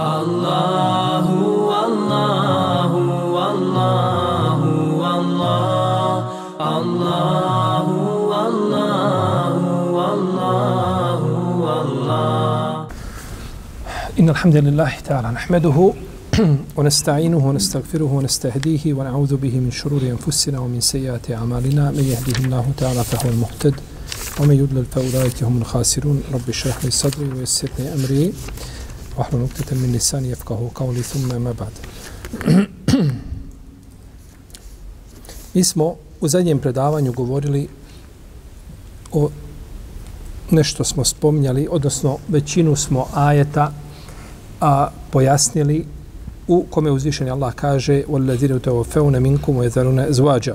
Allahu, Allahu, Allahu, Allah, Allahu, Allahu, Allahu, Allah. إن الحمد لله تعالى نحمده ونستعينه ونستغفره ونستهديه ونعوذ به من شرور أنفسنا ومن سيئات أعمالنا من يهده الله تعالى فهو المهتد ومن يضلل فأولئك هم الخاسرون رب اشرح لي صدري ويسر لي أمري واحلل عقدة من لساني يفقهوا قولي ثم ما بعد Mi smo u zadnjem predavanju govorili o nešto smo spominjali, odnosno većinu smo ajeta a pojasnili u kome uzvišeni Allah kaže وَالَّذِينَ تَوَفَوْنَ مِنْكُمْ وَيَذَرُونَ زُوَاجَ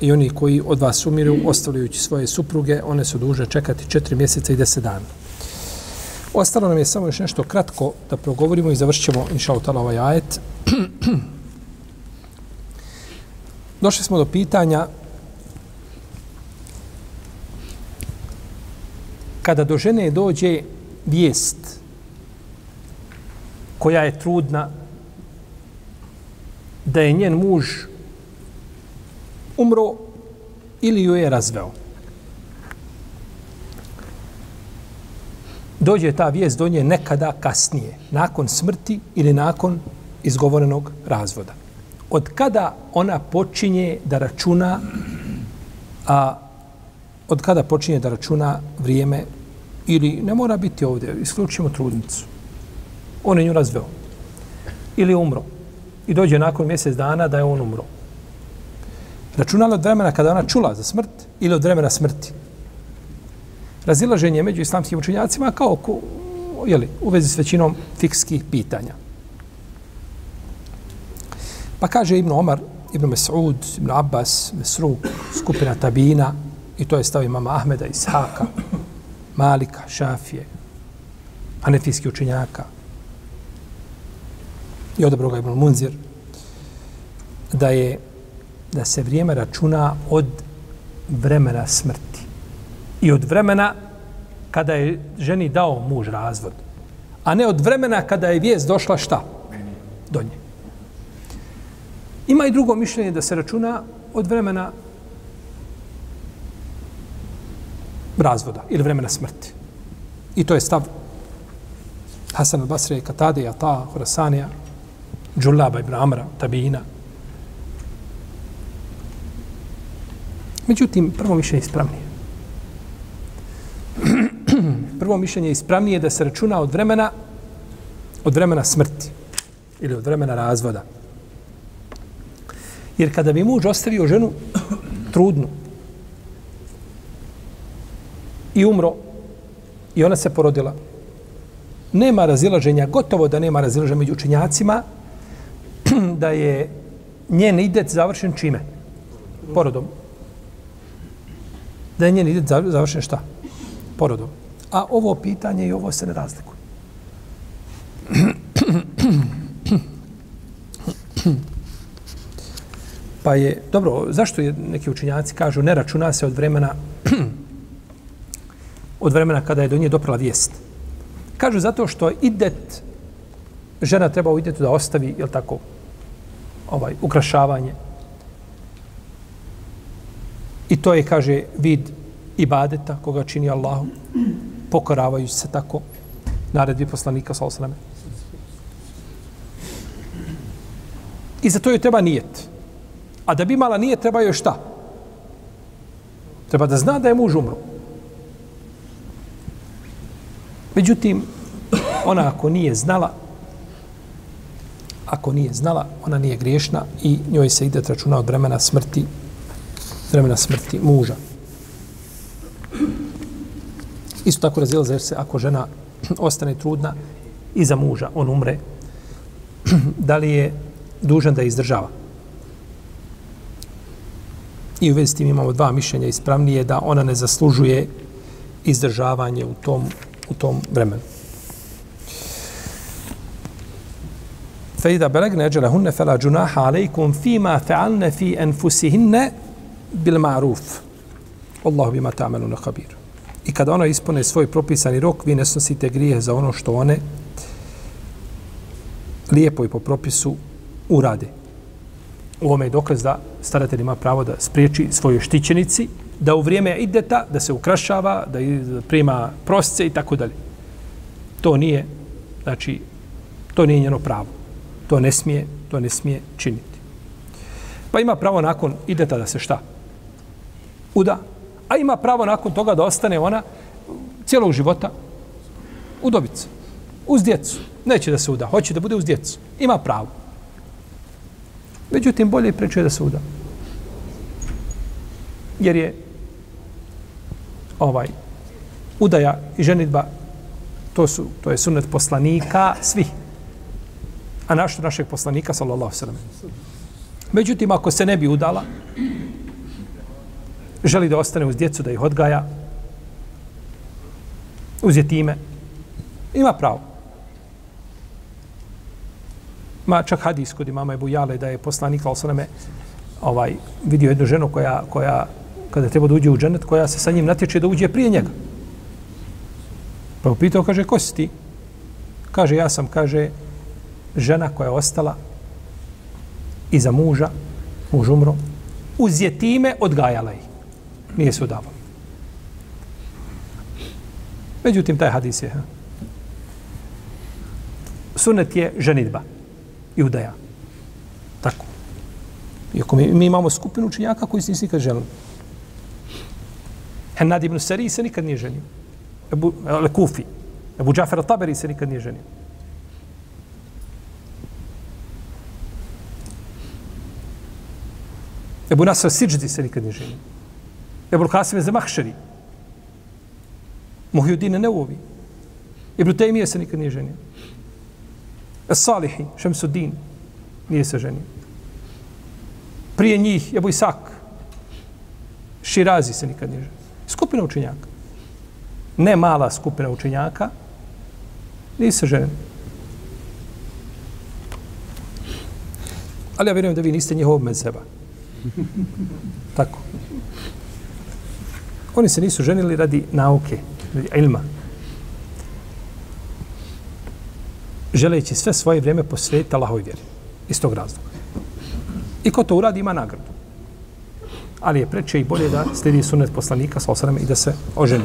I oni koji od vas umiru, ostavljajući svoje supruge, one su duže čekati četiri mjeseca i deset dana. Ostalo nam je samo još nešto kratko da progovorimo i završit ćemo, inša Allah, ovaj ajet. Došli smo do pitanja kada do žene dođe vijest koja je trudna da je njen muž umro ili ju je razveo. Dođe ta vijest do nje nekada kasnije, nakon smrti ili nakon izgovorenog razvoda. Od kada ona počinje da računa a od kada počinje da računa vrijeme ili ne mora biti ovdje, isključimo trudnicu. On je nju razveo. Ili umro. I dođe nakon mjesec dana da je on umro. Računala od vremena kada ona čula za smrt ili od vremena smrti. Razilaženje među islamskim učenjacima kao ko, jeli, u vezi s većinom fikskih pitanja. Pa kaže Ibn Omar, Ibn Mes'ud, Ibn Abbas, Mesruk, skupina Tabina, i to je stav imama Ahmeda, Ishaka, Malika, Šafije, Anefijski učenjaka, i odabro ga Ibn Munzir, da je da se vrijeme računa od vremena smrti i od vremena kada je ženi dao muž razvod, a ne od vremena kada je vijest došla šta? Do nje. Ima i drugo mišljenje da se računa od vremena razvoda ili vremena smrti. I to je stav Hasan al-Basri, Katade, Ata, Horasanija, Džullaba ibn Amra, Tabina. Međutim, prvo mišljenje ispravnije prvo mišljenje je ispravnije da se računa od vremena od vremena smrti ili od vremena razvoda. Jer kada bi muž ostavio ženu trudnu i umro i ona se porodila, nema razilaženja, gotovo da nema razilaženja među učinjacima, da je njen idet završen čime? Porodom. Da je njen idet završen šta? Porodom. A ovo pitanje i ovo se ne razlikuje. Pa je, dobro, zašto je neki učinjaci kažu ne računa se od vremena od vremena kada je do nje doprala vijest? Kažu zato što idet žena treba u idetu da ostavi, je tako, ovaj, ukrašavanje. I to je, kaže, vid ibadeta koga čini Allahu, pokoravajući se tako naredbi poslanika sa osrame. I za to joj treba nijet. A da bi imala nijet, treba joj šta? Treba da zna da je muž umro. Međutim, ona ako nije znala, ako nije znala, ona nije griješna i njoj se ide računa od vremena smrti, vremena smrti muža. Isto tako razilaze se ako žena ostane trudna i za muža, on umre, da li je dužan da izdržava. I u vezi s tim imamo dva mišljenja ispravnije da ona ne zaslužuje izdržavanje u tom, u tom vremenu. فإذا بلغن أجلهن فلا جناح عليكم فيما فعلن في أنفسهن بالمعروف والله بما تعملون خبير I kada ona ispone svoj propisani rok, vi ne snosite grije za ono što one lijepo i po propisu urade. U ovome je dokaz da staratelj ima pravo da spriječi svojoj štićenici, da u vrijeme ideta, da se ukrašava, da prima prosce i tako dalje. To nije, znači, to nije njeno pravo. To ne smije, to ne smije činiti. Pa ima pravo nakon ideta da se šta? Uda. A ima pravo nakon toga da ostane ona cijelog života udovica. Uz djecu. Neće da se uda. Hoće da bude uz djecu. Ima pravo. Međutim, bolje preče da se uda. Jer je ovaj udaja i ženitba to su to je sunnet poslanika svih a naš, našeg poslanika sallallahu alejhi ve Međutim ako se ne bi udala želi da ostane uz djecu da ih odgaja uz jetime ima pravo ma čak hadis kod imama Ebu Jale da je poslanik sallallahu ovaj vidio jednu ženu koja koja kada treba da uđe u dženet, koja se sa njim natječe da uđe prije njega. Pa upitao, kaže, ko si ti? Kaže, ja sam, kaže, žena koja je ostala iza muža, muž umro, uz jetime odgajala ih. Nije se udavao. Međutim, taj hadis je. Ha? Sunet je ženitba i udaja. Tako. Iako mi, mi imamo skupinu učenjaka koji se nisi nikad želili. Hennad ibn Sari se nikad nije ženio. Ebu Lekufi. Ebu Džafer Taberi se nikad nije ženio. Ebu Nasr Sidždi se nikad nije ženio. Ebu Qasim Zemahšeri. Muhyuddin Neuvi. Ibn Taymije se nikad nije ženio. Es Salihi, Šemsuddin, nije se ženio. Prije njih, Ebu Isak, Širazi se nikad nije ženio. Skupina učenjaka. Ne mala skupina učenjaka. Nije se ženio. Ali ja vjerujem da vi niste njihov mezeba. Tako. Oni se nisu ženili radi nauke, radi ilma. Želeći sve svoje vrijeme posvetiti Allahoj vjeri. Iz tog razloga. I ko to uradi ima nagradu ali je preče i bolje da slijedi sunet poslanika sa osrame i da se oženi.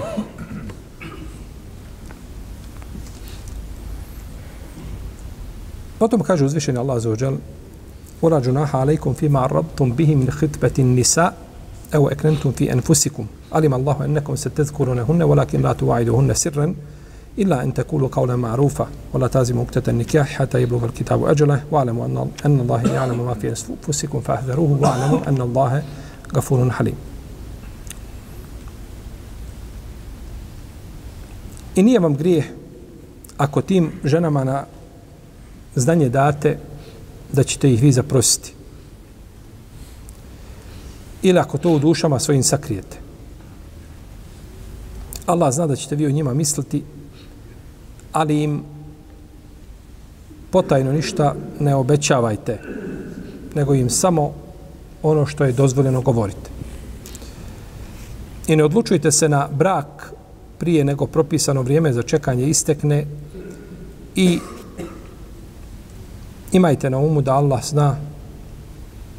Potom kaže uzvišeni Allah za ođel Ura džunaha alaikum fima rabtum bihi min hitbetin nisa evo ekrentum fi enfusikum Allahu ennekom se tezkurune hunne walakin la tuva'idu hunne sirren illa en tekulu qawla ma'rufa wala tazimu uktatan nikah hata yibluga al-kitabu ajlah wa'lamu anna Allah ya'lamu ma fi anfusikum fahdharuhu wa'lamu anna Allah gafurun halim. I nije vam grijeh ako tim ženama na zdanje date da ćete ih vi zaprositi. Ili ako to u dušama svojim sakrijete. Allah zna da ćete vi o njima misliti, ali im potajno ništa ne obećavajte, nego im samo ono što je dozvoljeno govorite. I ne odlučujte se na brak prije nego propisano vrijeme za čekanje istekne i imajte na umu da Allah zna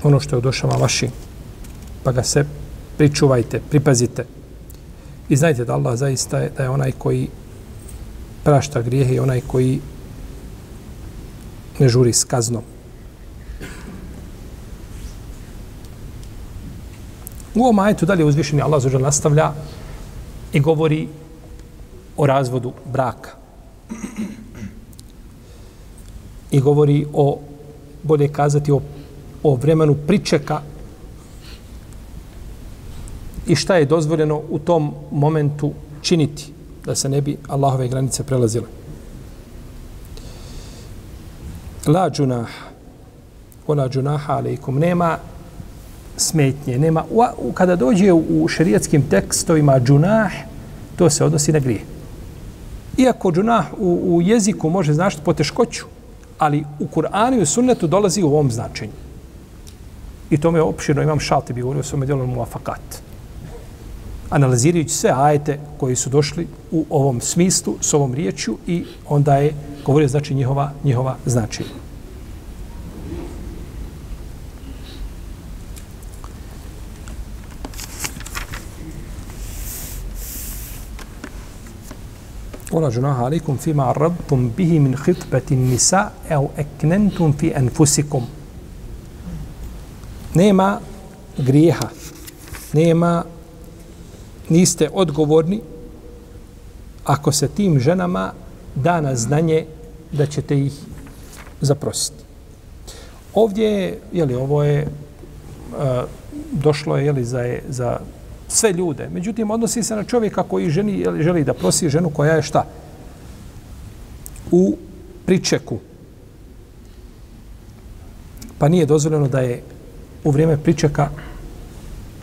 ono što je u dušama vašim. Pa ga se pričuvajte, pripazite. I znajte da Allah zaista je, da je onaj koji prašta grijehe i onaj koji ne žuri s kaznom. U ovom ajetu dalje uzvišeni Allah zađer nastavlja i govori o razvodu braka. I govori o, bolje kazati, o, o vremenu pričeka i šta je dozvoljeno u tom momentu činiti da se ne bi Allahove granice prelazile. La džunah, ola džunaha alaikum, nema smetnje. Nema, u, kada dođe u, u šerijatskim tekstovima džunah, to se odnosi na grije. Iako džunah u, u jeziku može značiti poteškoću, ali u Kur'anu i u sunnetu dolazi u ovom značenju. I to me opširno imam šalti bi govorio svome djelu muafakat analizirajući sve ajete koji su došli u ovom smislu, s ovom riječju i onda je govorio znači njihova, njihova značaj. Ola junaha alikum fima arrabtum bihi min hitbetin nisa eu eknentum fi enfusikum. Nema grijeha, nema grijeha, niste odgovorni ako se tim ženama da na znanje da ćete ih zaprositi. Ovdje je, jeli, ovo je, a, došlo je, jeli, za, za sve ljude. Međutim, odnosi se na čovjeka koji ženi, jeli, želi da prosi ženu koja je šta? U pričeku. Pa nije dozvoljeno da je u vrijeme pričeka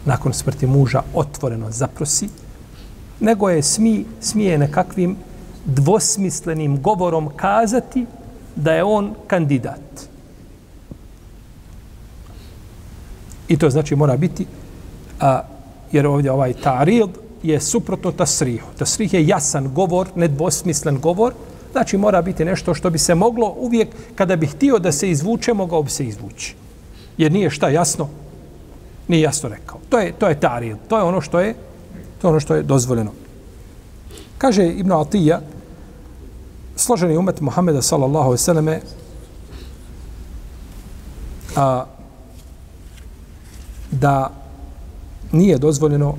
nakon smrti muža otvoreno zaprosi, nego je smi, smije nekakvim dvosmislenim govorom kazati da je on kandidat. I to znači mora biti, a, jer ovdje ovaj tarid je suprotno tasrihu. Tasrih je jasan govor, nedvosmislen govor, znači mora biti nešto što bi se moglo uvijek, kada bi htio da se izvuče, mogao bi se izvući. Jer nije šta jasno, nije jasno rekao. To je, to je tarid, to je ono što je, to je ono što je dozvoljeno. Kaže Ibn Atija, složeni umet Muhammeda sallallahu alejhi ve selleme a da nije dozvoljeno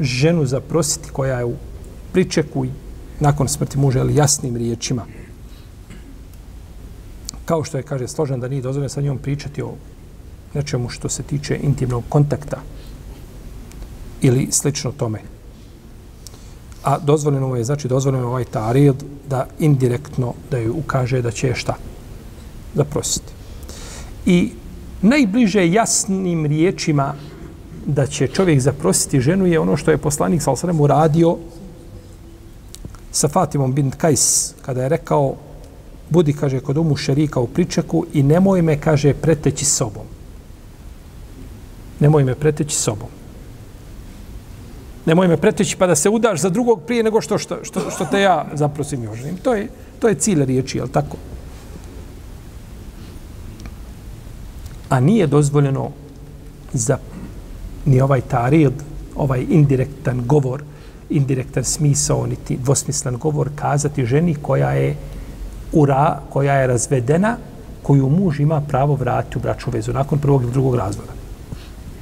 ženu zaprositi koja je u pričeku i nakon smrti muža ili jasnim riječima. Kao što je, kaže, složen da nije dozvoljeno sa njom pričati o nečemu što se tiče intimnog kontakta ili slično tome. A dozvoljeno je, znači dozvoljeno je ovaj tarid da indirektno da ju ukaže da će šta? Zaprositi. I najbliže jasnim riječima da će čovjek zaprositi ženu je ono što je poslanik sa uradio sa Fatimom bin Kajs kada je rekao budi, kaže, kod umu šerika u pričeku i nemoj me, kaže, preteći sobom. Nemoj me preteći sobom. Nemoj me preteći pa da se udaš za drugog prije nego što, što, što, što te ja zaprosim i oženim. To je, to je cilj riječi, je tako? A nije dozvoljeno za ni ovaj tarid, ovaj indirektan govor, indirektan smisao, niti dvosmislan govor, kazati ženi koja je ura, koja je razvedena, koju muž ima pravo vratiti u bračnu vezu nakon prvog ili drugog razvoda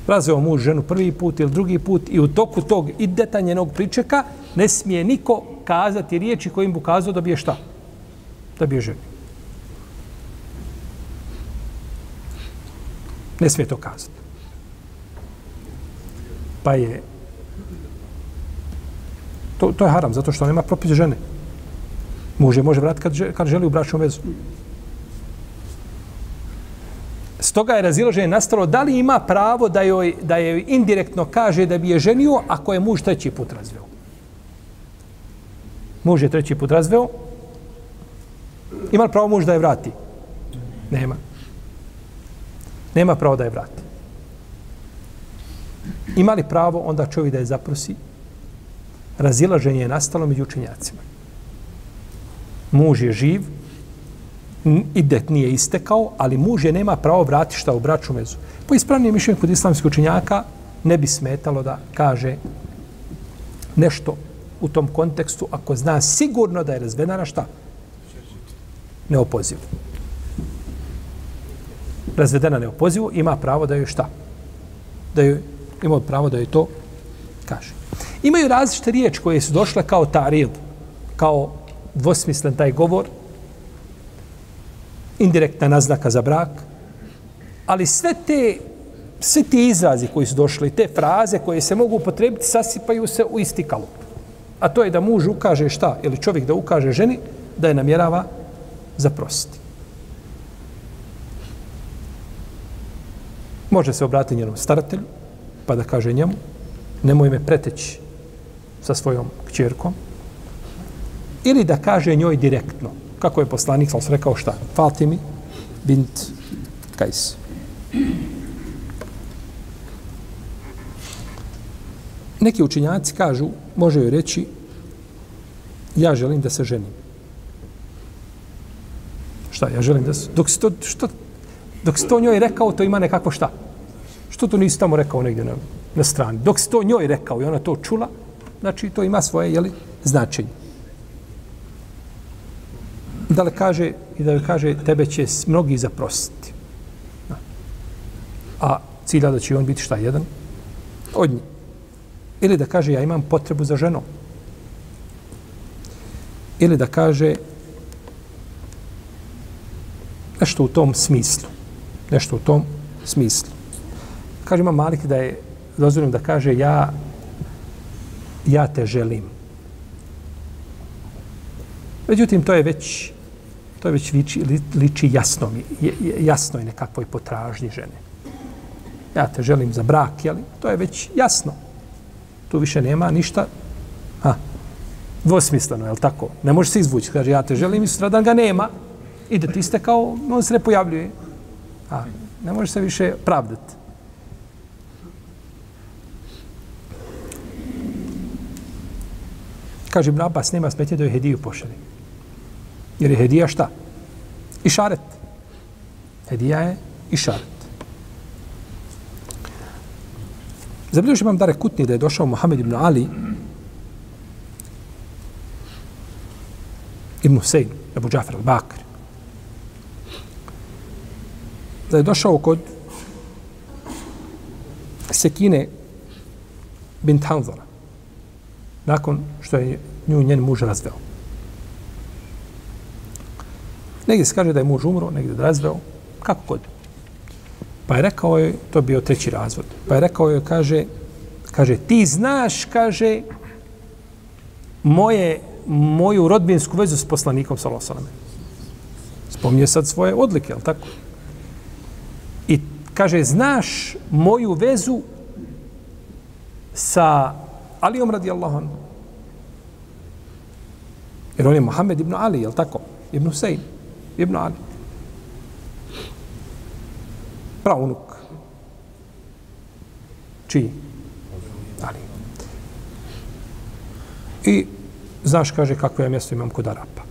razveo muž ženu prvi put ili drugi put i u toku tog ideta njenog pričeka ne smije niko kazati riječi kojim bu kazao da bi je šta? Da bi je ženi. Ne smije to kazati. Pa je to, to je haram, zato što nema propis žene. Muž je može vratiti kad, kad želi u bračnu vezu. Stoga je razilaženje nastalo da li ima pravo da joj, da joj indirektno kaže da bi je ženio ako je muž treći put razveo. Muž je treći put razveo. Ima li pravo muž da je vrati? Nema. Nema pravo da je vrati. Ima li pravo onda čovjek da je zaprosi? Razilaženje je nastalo među učenjacima. Muž je živ, idet nije istekao, ali muž je nema pravo vrati šta u braću mezu. Po ispravnijem mišljenju kod islamskih učenjaka ne bi smetalo da kaže nešto u tom kontekstu ako zna sigurno da je razvedena šta? Neopoziv. Razvedena neopozivu ima pravo da joj šta? Da joj, ima pravo da joj to kaže. Imaju različite riječi koje su došle kao tarid, kao dvosmislen taj govor, indirektna naznaka za brak, ali sve te sve ti izrazi koji su došli, te fraze koje se mogu upotrebiti, sasipaju se u isti kalup. A to je da muž ukaže šta, ili čovjek da ukaže ženi, da je namjerava zaprositi. Može se obratiti njenom staratelju, pa da kaže njemu, nemoj me preteći sa svojom kćerkom, ili da kaže njoj direktno, kako je poslanik sam rekao šta? Fatimi bint Kajs. Neki učinjaci kažu, može joj reći, ja želim da se ženim. Šta, ja želim da se... Dok si to, što, dok si to njoj rekao, to ima nekako šta? Što to nisi tamo rekao negdje na, na strani? Dok si to njoj rekao i ona to čula, znači to ima svoje, jeli, značenje da li kaže i da li kaže tebe će mnogi zaprositi. A cilja da će on biti šta jedan od njih. Ili da kaže ja imam potrebu za ženom. Ili da kaže nešto u tom smislu. Nešto u tom smislu. Kaže ima Malik da je dozvoljeno da kaže ja ja te želim. Međutim, to je već to je već liči, liči jasno, jasnoj nekakvoj potražnji žene. Ja te želim za brak, jeli? To je već jasno. Tu više nema ništa ha, dvosmisleno, je li tako? Ne može se izvući. Kaže, ja te želim i sutradan ga nema. Ide ti ste kao, on se ne pojavljuje. A, ne može se više pravdati. Kaže Ibn Abbas, nema smetje da joj hediju pošali. Jer je hedija šta? Išaret. Hedija je išaret. šaret. Zabilježi imam Dare Kutni da je došao Muhammed ibn Ali ibn Husein, Abu Džafar al-Bakr. Da je došao kod Sekine bint Hanzara nakon što je nju njen muž razveo. Negdje se kaže da je muž umro, negdje da razveo, kako god. Pa je rekao je, to je bio treći razvod, pa je rekao je, kaže, kaže, ti znaš, kaže, moje, moju rodbinsku vezu s poslanikom Salosaleme. Spomnije sad svoje odlike, ali tako? I kaže, znaš moju vezu sa Alijom radijallahu anhu. Jer on je Mohamed ibn Ali, jel tako? Ibn Husein, ibn Ali. Pravunuk. Čiji? Ali. I znaš, kaže, kakvo ja mjesto imam kod Arapa.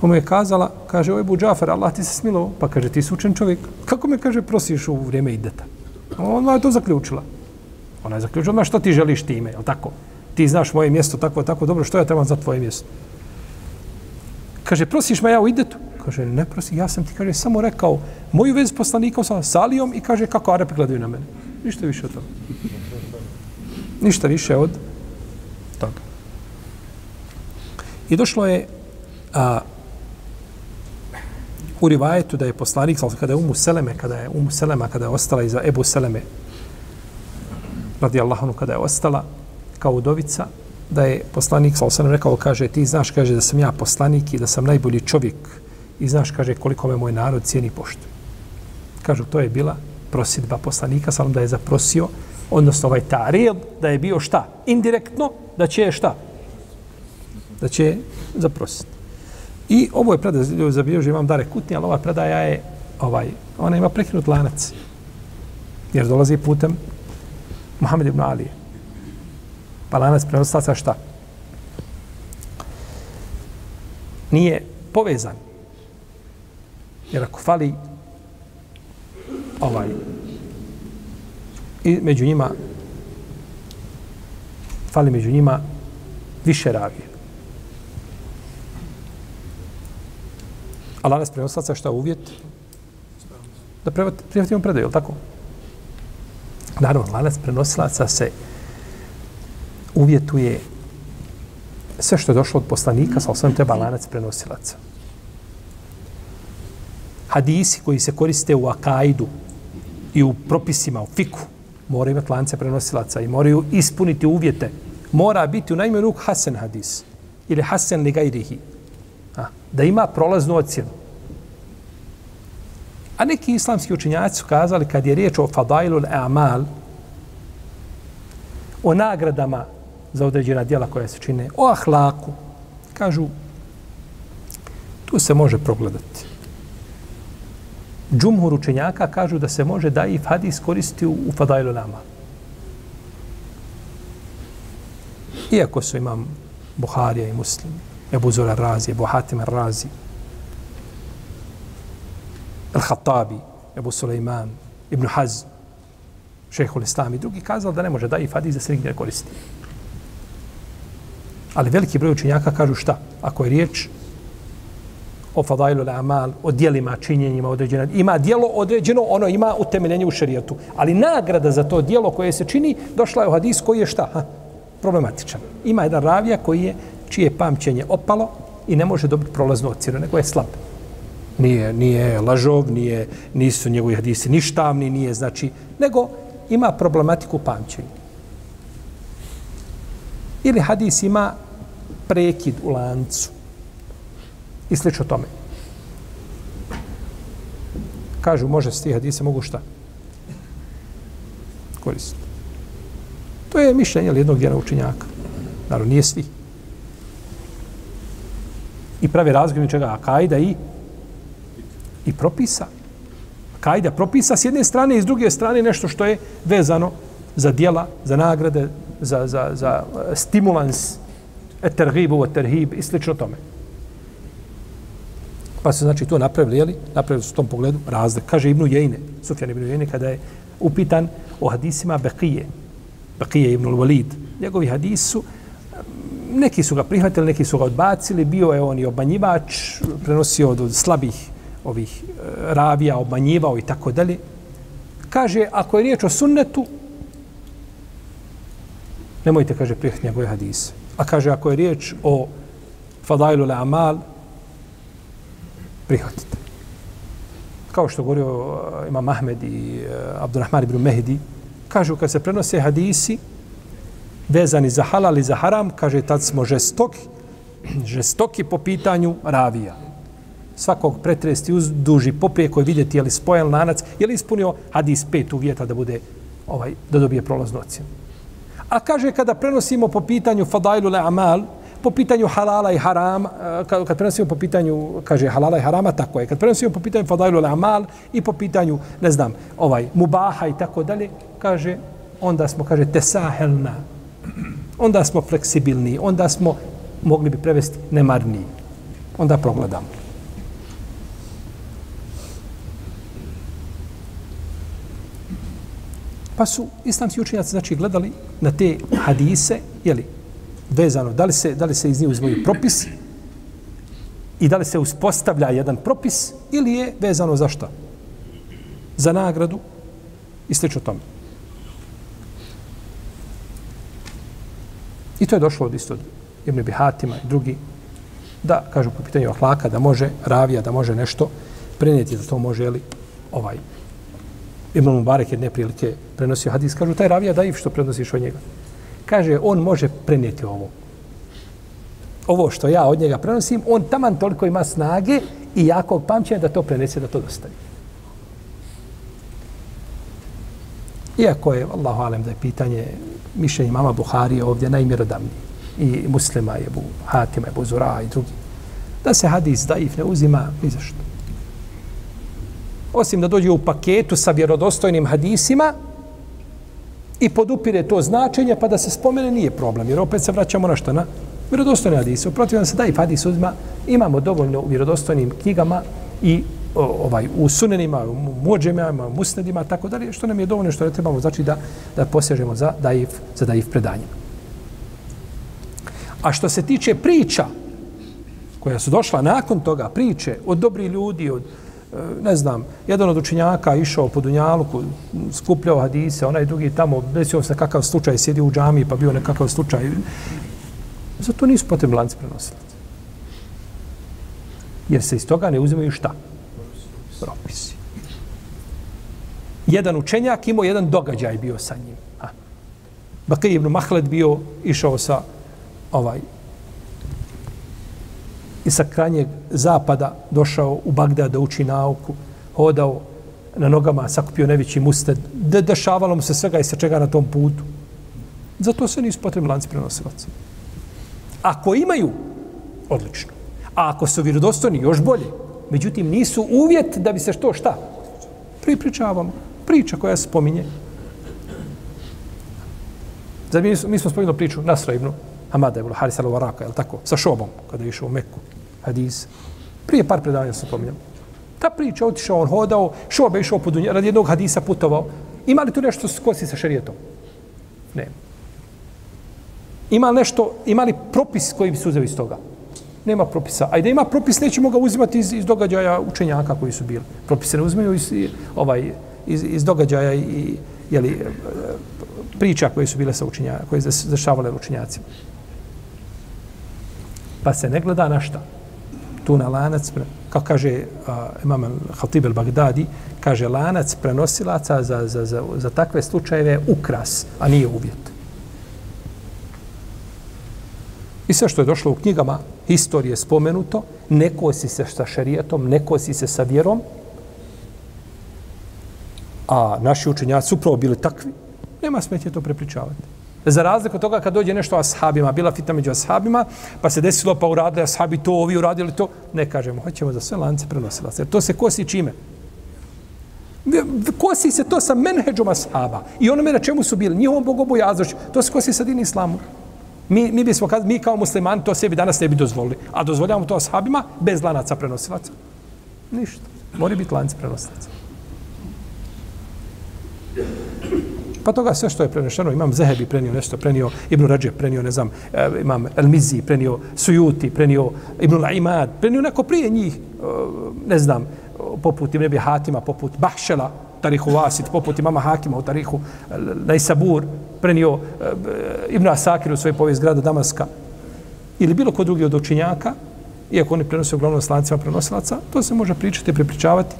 Pa mu je kazala, kaže, oj Bu Džafer, Allah ti se smilo, pa kaže, ti si učen čovjek. Kako me, kaže, prosiš u vrijeme ideta? Ona je to zaključila. Ona je zaključila, što ti želiš time, je tako? Ti znaš moje mjesto tako, tako dobro, što ja trebam za tvoje mjesto? Kaže, prosiš me ja u idetu? Kaže, ne prosi, ja sam ti, kaže, samo rekao moju vez poslanikom sa Salijom i kaže, kako Arapi gledaju na mene. Ništa više od toga. Ništa više od toga. I došlo je a, u rivajetu da je poslanik, kada je Umu Seleme, kada je Umu Selema, kada je ostala iza Ebu Seleme, radi Allahonu kada je ostala kao udovica, da je poslanik, sa osanem rekao, kaže, ti znaš, kaže, da sam ja poslanik i da sam najbolji čovjek i znaš, kaže, koliko me moj narod cijeni poštu. Kažu, to je bila prosidba poslanika, sam da je zaprosio, odnosno ovaj tarijel, da je bio šta? Indirektno, da će šta? Da će zaprositi. I ovo je predaja, zabilježio imam dare kutni, ali ova predaja je, ovaj, ona ima prekinut lanac. Jer dolazi putem Muhammed ibn Ali. Pa lanac prenoslaca šta? Nije povezan. Jer ako fali ovaj i među njima fali među njima više ravije. A lanac prenoslaca šta uvjet? Da prihvatimo predaju, je li tako? Naravno, lanac prenosilaca se uvjetuje sve što je došlo od poslanika, sa osnovim treba lanac prenosilaca. Hadisi koji se koriste u akaidu i u propisima, u fiku, moraju imati lance prenosilaca i moraju ispuniti uvjete. Mora biti u najmju ruk Hasan hadis ili Hasan li gajrihi. Da ima prolaznu ocjenu. A neki islamski učinjaci su kazali kad je riječ o fadailul amal, o nagradama za određena djela koja se čine, o ahlaku, kažu, tu se može progledati. Džumhur učenjaka kažu da se može da i hadis koristi u, u fadailu nama. Iako su imam Buharija i Muslim, Ebu Zora Razi, Ebu Hatim Razi, Al-Khattabi, Ebu Suleiman, Ibn Hazm, šehhul Islam i drugi kazali da ne može da i hadis da se nigdje koristi. Ali veliki broj učenjaka kažu šta? Ako je riječ o fadailu amal, o dijelima, činjenjima određena. Ima dijelo određeno, ono ima utemeljenje u šerijetu. Ali nagrada za to dijelo koje se čini, došla je u hadis koji je šta? Ha? Problematičan. Ima jedan ravija koji je, čije pamćenje opalo i ne može dobiti prolaznu ocjenu, nego je slab. Nije, nije lažov, nije, nisu njegovi hadisi ništavni, nije znači, nego ima problematiku pamćenja. Ili hadis ima prekid u lancu i slično tome. Kažu, može s tih hadisa, mogu šta? Koristiti. To je mišljenje jednog djena učenjaka. Naravno, nije svi. I pravi razgled čega? Akajda i i propisa. Akajda propisa s jedne strane i s druge strane nešto što je vezano za dijela, za nagrade, za, za, za eh, stimulans, eh, etergibu, eterhib i slično tome. Pa se znači to napravili, jeli? Napravili su u tom pogledu razlik. Kaže Ibnu Jejne, Sufjan Ibnu Jejne, kada je upitan o hadisima Bekije, Bekije Ibnu Walid. Njegovi hadisi su, eh, neki su ga prihvatili, neki su ga odbacili, bio je on i obmanjivač, prenosio od slabih ovih e, ravija, obmanjivao i tako dalje. Kaže, ako je riječ o sunnetu, nemojte, kaže, prihvatiti njegove hadise. A kaže, ako je riječ o fadailu le amal, prihvatite. Kao što govorio uh, Imam Ahmed i uh, Abdurrahman ibn Mehdi, kažu kad se prenose hadisi vezani za halal i za haram, kaže tad smo žestoki, žestoki po pitanju ravija. Svakog pretresti uz duži poprijeko i vidjeti je li spojen lanac, je li ispunio hadis pet uvjeta da bude ovaj da dobije prolaznu ocjenu. A kaže kada prenosimo po pitanju fadailu le amal, po pitanju halala i haram, eh, kad, kad prenosimo po pitanju, kaže halala i harama, tako je. Kad prenosimo po pitanju fadailu amal i po pitanju, ne znam, ovaj, mubaha i tako dalje, kaže, onda smo, kaže, tesahelna. Onda smo fleksibilni, onda smo, mogli bi prevesti, nemarni. Onda progledamo. Pa su islamski učenjaci znači gledali na te hadise, je li vezano, da li se, da li se iz njih uzmoju propis i da li se uspostavlja jedan propis ili je vezano za šta? Za nagradu i slično tome. I to je došlo od isto Ibn Bihatima i drugi da, kažu po pitanju ahlaka, da može ravija, da može nešto prenijeti, da to može, li, ovaj, Imam Mubarek jedne prilike prenosio hadis, kažu, taj ravija daiv što prenosiš od njega kaže, on može prenijeti ovo. Ovo što ja od njega prenosim, on taman toliko ima snage i jakog pamćenja da to prenese, da to dostavi. Iako je, Allahu alem, da je pitanje mišljenja mama Buhari ovdje najmjerodavniji i muslima je bu Hatima, je bu Zura i drugi. Da se hadis daif ne uzima ni zašto. Osim da dođe u paketu sa vjerodostojnim hadisima, i podupire to značenje, pa da se spomene nije problem, jer opet se vraćamo na što? na vjerodostojne hadise. Uprotiv nam se da i hadis uzma, imamo dovoljno u vjerodostojnim knjigama i o, ovaj u sunenima, u muđemima, musnedima, tako dalje, što nam je dovoljno što ne trebamo, znači da, da posežemo za daif, za daif predanjem. A što se tiče priča koja su došla nakon toga, priče od dobri ljudi, od, E, ne znam, jedan od učenjaka išao po Dunjaluku, skupljao hadise, onaj drugi tamo, desio se kakav slučaj, sjedio u džami pa bio nekakav slučaj. Zato nisu potrebni lanci prenosilaca. Jer se iz toga ne uzimaju šta? Propisi. Jedan učenjak imao jedan događaj bio sa njim. Bakir ibn Mahled bio išao sa ovaj i sa krajnjeg zapada došao u Bagdad da uči nauku, hodao na nogama, sakupio nevići musted, de dešavalo mu se svega i sa čega na tom putu. Zato se nisu potrebni lanci prenosilaca. Ako imaju, odlično. A ako su vjerodostojni, još bolje. Međutim, nisu uvjet da bi se što, šta? Pripričavamo. Priča koja se spominje. Zad mi, mi smo spominjali priču Nasra ibn Hamada ibn Haris al-Varaka, je tako? Sa šobom, kada je išao u Meku hadis. Prije par predavanja sam pominjao. Ta priča, otišao on, hodao, šobe išao po dunja, radi jednog hadisa putovao. Ima li tu nešto skosi sa šarijetom? Ne. Ima li nešto, ima li propis koji bi se uzeo iz toga? Nema propisa. Ajde, ima propis, nećemo ga uzimati iz, iz događaja učenjaka koji su bili. Propise ne uzmeju iz, ovaj, iz, iz događaja i jeli, e, priča koje su bile sa učenjaka, koje su zašavale učenjacima. Pa se ne gleda na šta. Tu na lanac, kao kaže uh, imam Hatib al-Baghdadi, kaže lanac prenosilaca za, za, za, za takve slučajeve ukras, a nije uvjet. I sve što je došlo u knjigama historije spomenuto, neko si se sa šarijetom, neko si se sa vjerom, a naši učenjaci su upravo bili takvi, nema smetje to prepričavati. Za razliku od toga kad dođe nešto ashabima, bila fita među ashabima, pa se desilo pa uradili ashabi to, ovi uradili to, ne kažemo, hoćemo za sve lance prenosila se. To se kosi čime? Kosi se to sa menheđom ashaba. I onome na čemu su bili, njihovom bogobojaznošću, to se kosi sa din islamu. Mi, mi, bismo, mi kao muslimani to sebi danas ne bi dozvolili. A dozvoljavamo to ashabima bez lanaca prenosilaca. Ništa. Mori biti lanci prenosilaca. Pa toga sve što je prenešeno, imam Zehebi prenio nešto, prenio Ibn Rađe, prenio, ne znam, e, imam El Mizi, prenio Sujuti, prenio Ibn Laimad, prenio neko prije njih, e, ne znam, poput Ibn Hatima, poput Bahšela, Tarihu Vasit, poput imama Hakima u Tarihu Najsabur, prenio e, Ibn Asakir u svoj povijest grada Damaska, ili bilo ko drugi od učinjaka, iako oni prenose uglavnom slancima prenosilaca, to se može pričati i prepričavati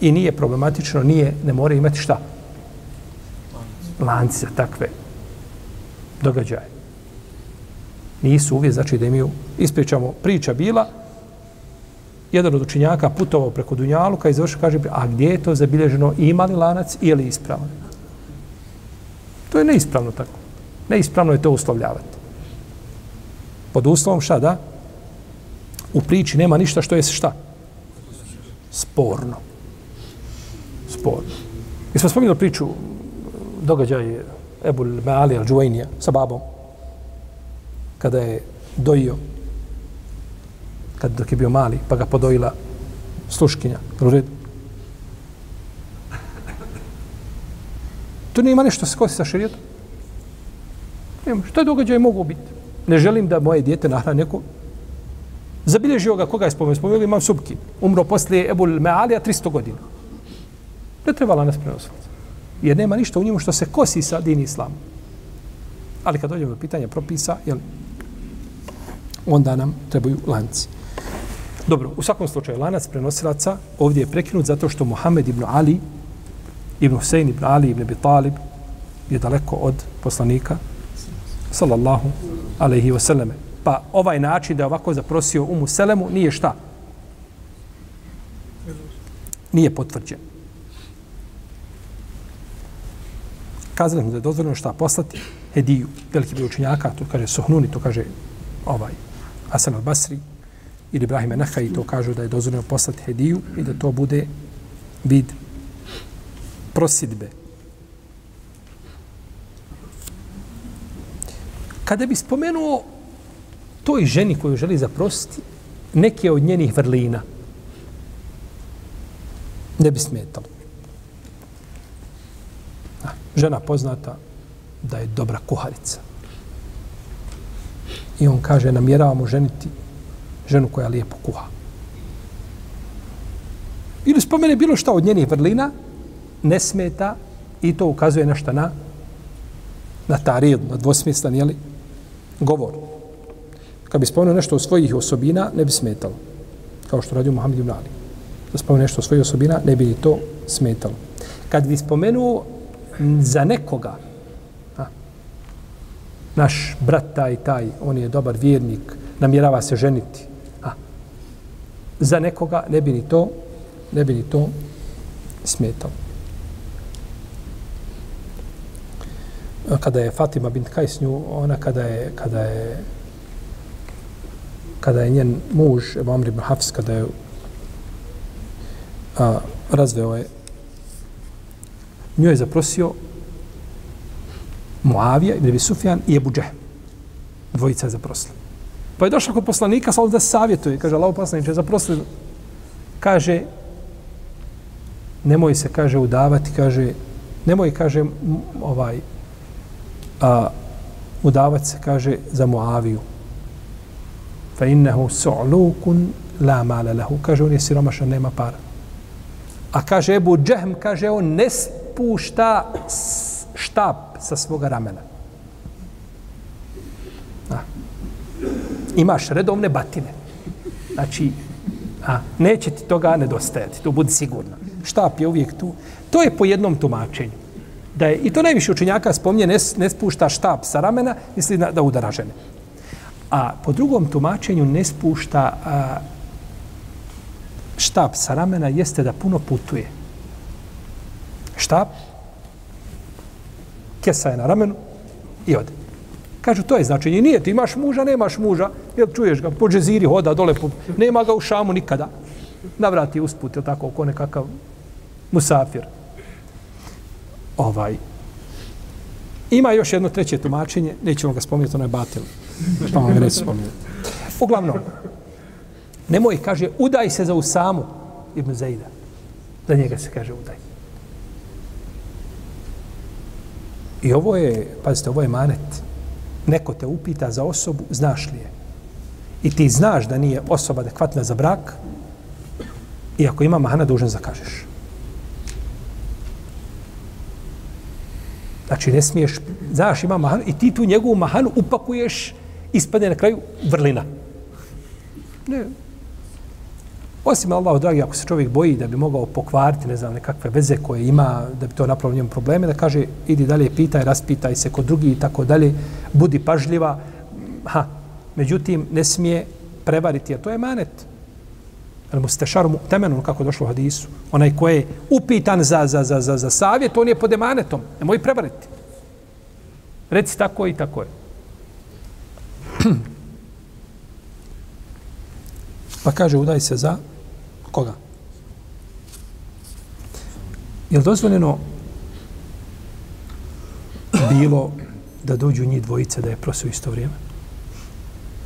i nije problematično, nije, ne mora imati šta, lanci za takve događaje. Nisu uvijek, znači da imaju, ispričamo, priča bila, jedan od učinjaka putovao preko Dunjaluka i završio, kaže, a gdje je to zabilježeno, ima li lanac ili ispravan? To je neispravno tako. Neispravno je to uslovljavati. Pod uslovom šta, da? U priči nema ništa što je šta? Sporno. Sporno. Mi smo spominjali priču događaj Ebul Meali al-đuajnija sa babom, kada je dojio, kad dok je bio mali, pa ga podojila sluškinja, u redu. To nije ima nešto se kosi sa širijetom. Nema, što je događaj mogu biti? Ne želim da moje dijete nahrani neko. Zabilježio ga, koga je spomenuo? Spomenuo imam Subki. Umro poslije Ebul Mealija 300 godina. Ne trebala nas prenositi jer nema ništa u njemu što se kosi sa din islam. Ali kad dođemo do pitanja propisa, jel, onda nam trebaju lanci. Dobro, u svakom slučaju, lanac prenosilaca ovdje je prekinut zato što Muhammed ibn Ali, ibn Husein ibn Ali ibn Abi Talib je daleko od poslanika, sallallahu alaihi wasallam. Pa ovaj način da je ovako zaprosio umu Selemu nije šta? Nije potvrđen. Kazali mu da je dozvoljeno šta poslati hediju, veliki broj učenjaka, to kaže Sohnuni, to kaže ovaj Hasan al-Basri ili Ibrahim Nahaj, to kažu da je dozvoljeno poslati hediju i da to bude vid prosidbe. Kada bi spomenuo toj ženi koju želi zaprositi, neke od njenih vrlina, ne bi smetalo žena poznata da je dobra kuharica. I on kaže, namjeravamo ženiti ženu koja lijepo kuha. Ili spomene bilo šta od njenih vrlina, ne smeta i to ukazuje na šta na na tarid, na dvosmjestan, jeli, govor. Kad bi spomenuo nešto o svojih osobina, ne bi smetalo. Kao što radio Muhammed ibn Ali. Da spomenuo nešto o svojih osobina, ne bi ni to smetalo. Kad bi spomenuo za nekoga, a, naš brat taj, taj, on je dobar vjernik, namjerava se ženiti, a, za nekoga ne bi ni to, ne bi ni to smetalo. Kada je Fatima bint Kajs nju, ona kada je, kada je, kada je njen muž, Ebu Amr ibn Hafs, kada je a, razveo je Njoj je zaprosio Muavija, Ibn Abi Sufjan i Ebu Džehm. Dvojica je zaprosila. Pa je došla kod poslanika, sa da savjetuje. Kaže, Allah poslaniče, zaprosili. Kaže, nemoj se, kaže, udavati, kaže, nemoj, kaže, ovaj, a, udavati se, kaže, za Muaviju. Fa innehu su'lukun la mala lahu. Kaže, on je siromašan, nema para. A kaže Ebu Džehm, kaže, on ne spušta štap sa svoga ramena. A. Imaš redovne batine. Znači, a, neće ti toga nedostajati, to budi sigurno. Štap je uvijek tu. To je po jednom tumačenju. Da je, I to najviše učenjaka spomnje, ne, ne spušta štap sa ramena, misli na, da udara žene. A po drugom tumačenju ne spušta a, štap sa ramena jeste da puno putuje. Štap, kesa je na ramenu i ode. Kažu, to je značenje. Nije, ti imaš muža, nemaš muža. Jel čuješ ga, po džeziri hoda dole, po... nema ga u šamu nikada. Navrati usput, jel tako, ko nekakav musafir. Ovaj. Ima još jedno treće tumačenje, nećemo ga spominjati, ono je batil. Pa vam neće spominjati. Uglavnom, nemoj, kaže, udaj se za Usamu Ibn Zaida. Za njega se kaže udaj. I ovo je, pazite, ovo je manet. Neko te upita za osobu, znaš li je? I ti znaš da nije osoba adekvatna za brak, i ako ima mahana, dužan zakažeš. Znači, ne smiješ, znaš, ima mahanu, i ti tu njegovu mahanu upakuješ, ispade na kraju vrlina. Ne, Osim Allahu dragi, ako se čovjek boji da bi mogao pokvariti, ne znam, nekakve veze koje ima, da bi to napravilo njemu probleme, da kaže, idi dalje, pitaj, raspitaj se kod drugi i tako dalje, budi pažljiva. Ha, međutim, ne smije prevariti, a to je manet. Ali mu ste šarom temenom, kako je došlo u hadisu. Onaj ko je upitan za, za, za, za, za savjet, on je pod emanetom. Nemoj prevariti. Reci tako i tako je. Pa kaže, udaj se za Koga? Je li dozvoljeno bilo da dođu njih dvojice da je prosio isto vrijeme?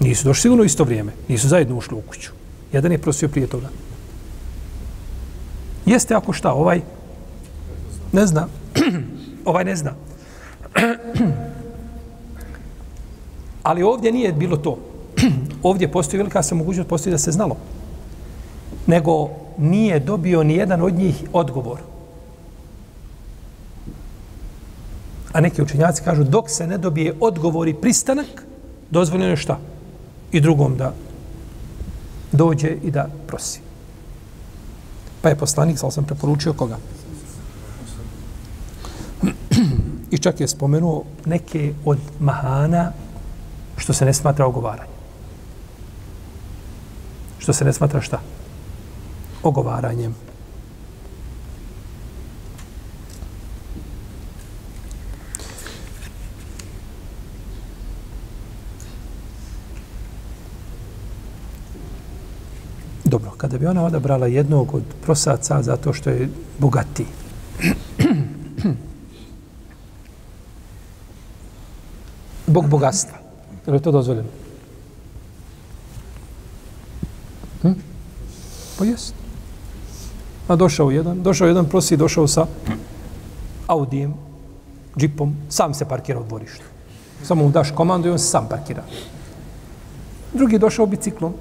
Nisu došli sigurno isto vrijeme. Nisu zajedno ušli u kuću. Jedan je prosio prije toga. Jeste ako šta, ovaj ne zna. ovaj ne zna. Ali ovdje nije bilo to. ovdje postoji velika se mogućnost, postoji da se znalo nego nije dobio ni jedan od njih odgovor. A neki učenjaci kažu, dok se ne dobije odgovor i pristanak, dozvoljeno je šta? I drugom da dođe i da prosi. Pa je poslanik, sal sam preporučio koga? I čak je spomenuo neke od mahana što se ne smatra ogovaranje. Što se ne smatra šta? Ogovaranjem. Dobro, kada bi ona odabrala jednog od prosaca zato što je bogati. Bog bogatstva. Je li to dozvoljeno? Hm? Pa jest. A došao jedan, došao jedan prosi, došao sa Audijem, džipom, sam se parkira u dvorištu. Samo mu daš komandu i on se sam parkira. Drugi je došao biciklom.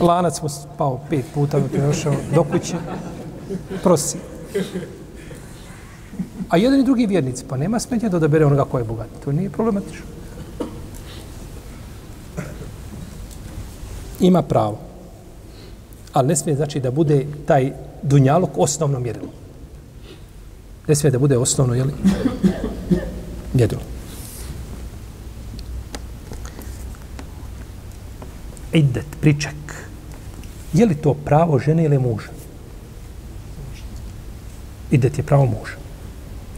Lanac mu pao pet puta dok je došao do kuće. Prosi. A jedan i drugi vjernici, pa nema smetnje da odabere onoga ko je bogat. To nije problematično. Ima pravo ali ne smije znači da bude taj dunjalog osnovno mjerilo. Ne smije da bude osnovno, jel? Mjerilo. Idet, priček. Je li to pravo žene ili muža? Idet je pravo muža.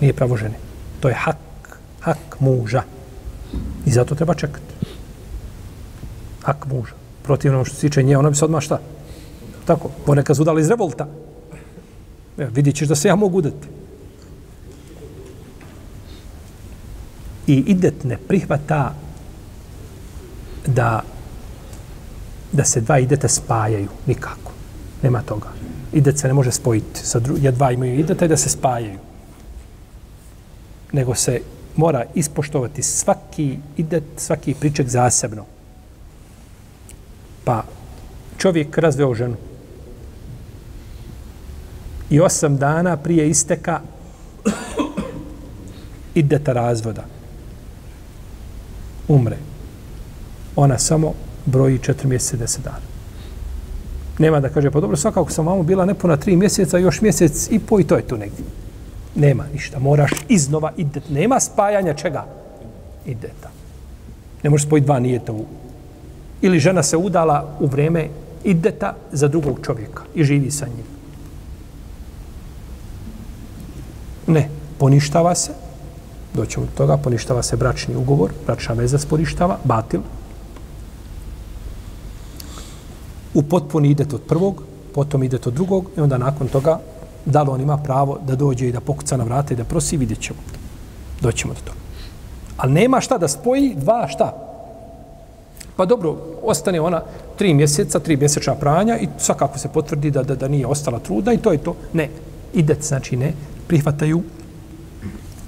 Nije pravo žene. To je hak. Hak muža. I zato treba čekati. Hak muža. Protivno što se tiče nje, ona bi se odmah šta? Tako, ponekad su dali iz revolta. E, vidit ćeš da se ja mogu udati. I idet ne prihvata da da se dva ideta spajaju. Nikako. Nema toga. Idet se ne može spojiti. Sa dru... Ja dva imaju ideta i da se spajaju. Nego se mora ispoštovati svaki idet, svaki priček zasebno. Pa čovjek razveo ženu. I osam dana prije isteka ideta razvoda. Umre. Ona samo broji četiri mjeseca i deset dana. Nema da kaže, pa dobro, svakako sam mamu bila nepuna tri mjeseca, još mjesec i po i to je tu negdje. Nema ništa, moraš iznova idet. Nema spajanja čega? Ideta. Ne možeš spojiti dva nijeta u... Ili žena se udala u vreme ideta za drugog čovjeka i živi sa njim. Ne, poništava se, doćemo do toga, poništava se bračni ugovor, bračna veza sporištava, batil. U potpuni idete od prvog, potom idete od drugog i onda nakon toga da li on ima pravo da dođe i da pokuca na vrata i da prosi, vidjet ćemo. Doćemo do toga. Ali nema šta da spoji dva šta. Pa dobro, ostane ona tri mjeseca, tri mjesečna pranja i svakako se potvrdi da, da, da nije ostala truda i to je to. Ne, idet znači ne, prihvataju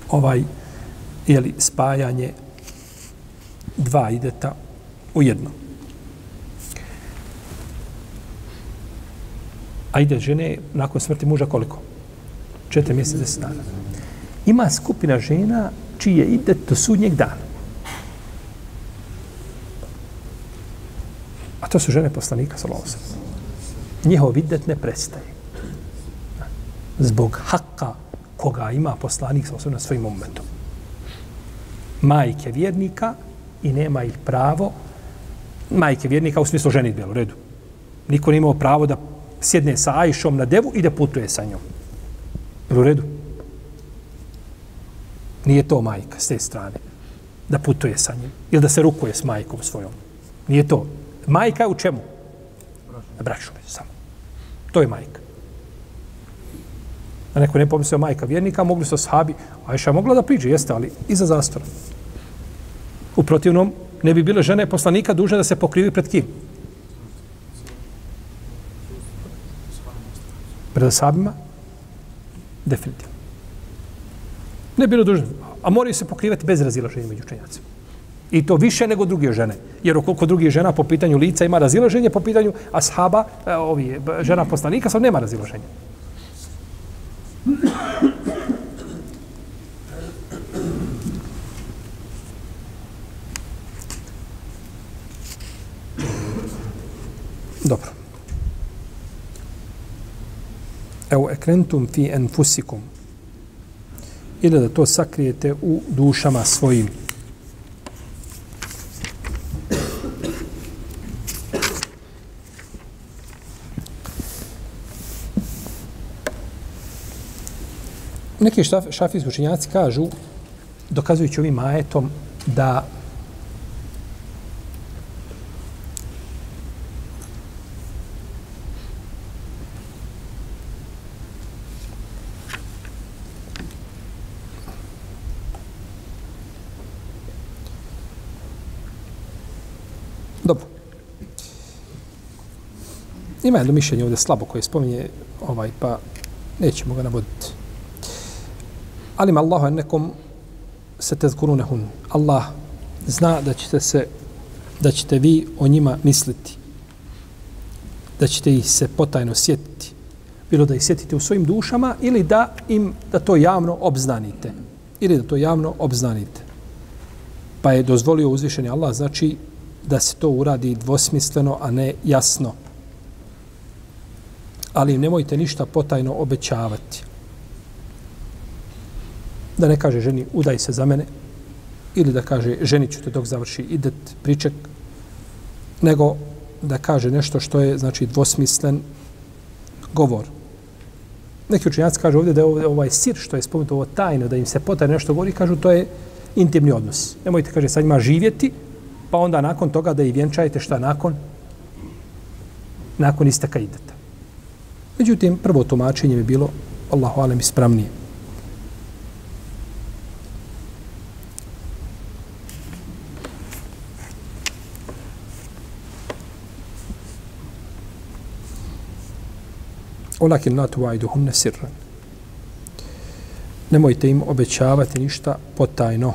ovaj jeli, spajanje dva ideta u jedno. A ide žene nakon smrti muža koliko? Četiri mjeseca, deset dana. Ima skupina žena čije ide do sudnjeg dana. A to su žene poslanika, sallallahu Njihov idet ne prestaje. Zbog haka koga ima poslanik, sallallahu na svojim umetom. Majke vjernika i nema ih pravo majke vjernika u smislu ženitbe, u redu. Niko nije imao pravo da sjedne sa Ajšom na devu i da putuje sa njom. Je u redu? Nije to majka s te strane. Da putuje sa njim. Ili da se rukuje s majkom svojom. Nije to. Majka je u čemu? Na braću samo. To je majka da neko ne pomislio majka vjernika, mogli su sahabi. Ajša mogla da priđe, jeste, ali iza zastora. U protivnom, ne bi bile žene poslanika dužne da se pokrivi pred kim? Pred asabima? Definitivno. Ne bilo dužno. A moraju se pokrivati bez razilaženja među učenjacima. I to više nego druge žene. Jer koliko drugi žena po pitanju lica ima razilaženje, po pitanju ashaba, eh, ovi, žena poslanika, sad nema razilaženja. Dobro. Evo ekrentum fi enfusikum. Ili da to sakrijete u dušama svojim. Neki šafijski učenjaci kažu, dokazujući ovim ajetom, da Ima jedno mišljenje ovdje slabo koje spominje, ovaj, pa nećemo ga navoditi. Ali ma Allahu nekom se te zkurunehun. Allah zna da ćete se da ćete vi o njima misliti. Da ćete ih se potajno sjetiti. Bilo da ih sjetite u svojim dušama ili da im da to javno obznanite. Ili da to javno obznanite. Pa je dozvolio uzvišeni Allah, znači da se to uradi dvosmisleno, a ne jasno ali nemojte ništa potajno obećavati. Da ne kaže ženi, udaj se za mene, ili da kaže, ženi ću te dok završi idet, priček, nego da kaže nešto što je, znači, dvosmislen govor. Neki učenjaci kažu ovdje da je ovaj sir što je spomenuto ovo tajno, da im se potajno nešto govori, kažu to je intimni odnos. Nemojte, kaže, sad njima živjeti, pa onda nakon toga da i vjenčajete šta nakon? Nakon isteka ideta. Međutim, prvo tumačenje bi bilo Allahu alem ispravnije. Olakin la tuvaiduhunne sirran. nemojte im obećavati ništa potajno.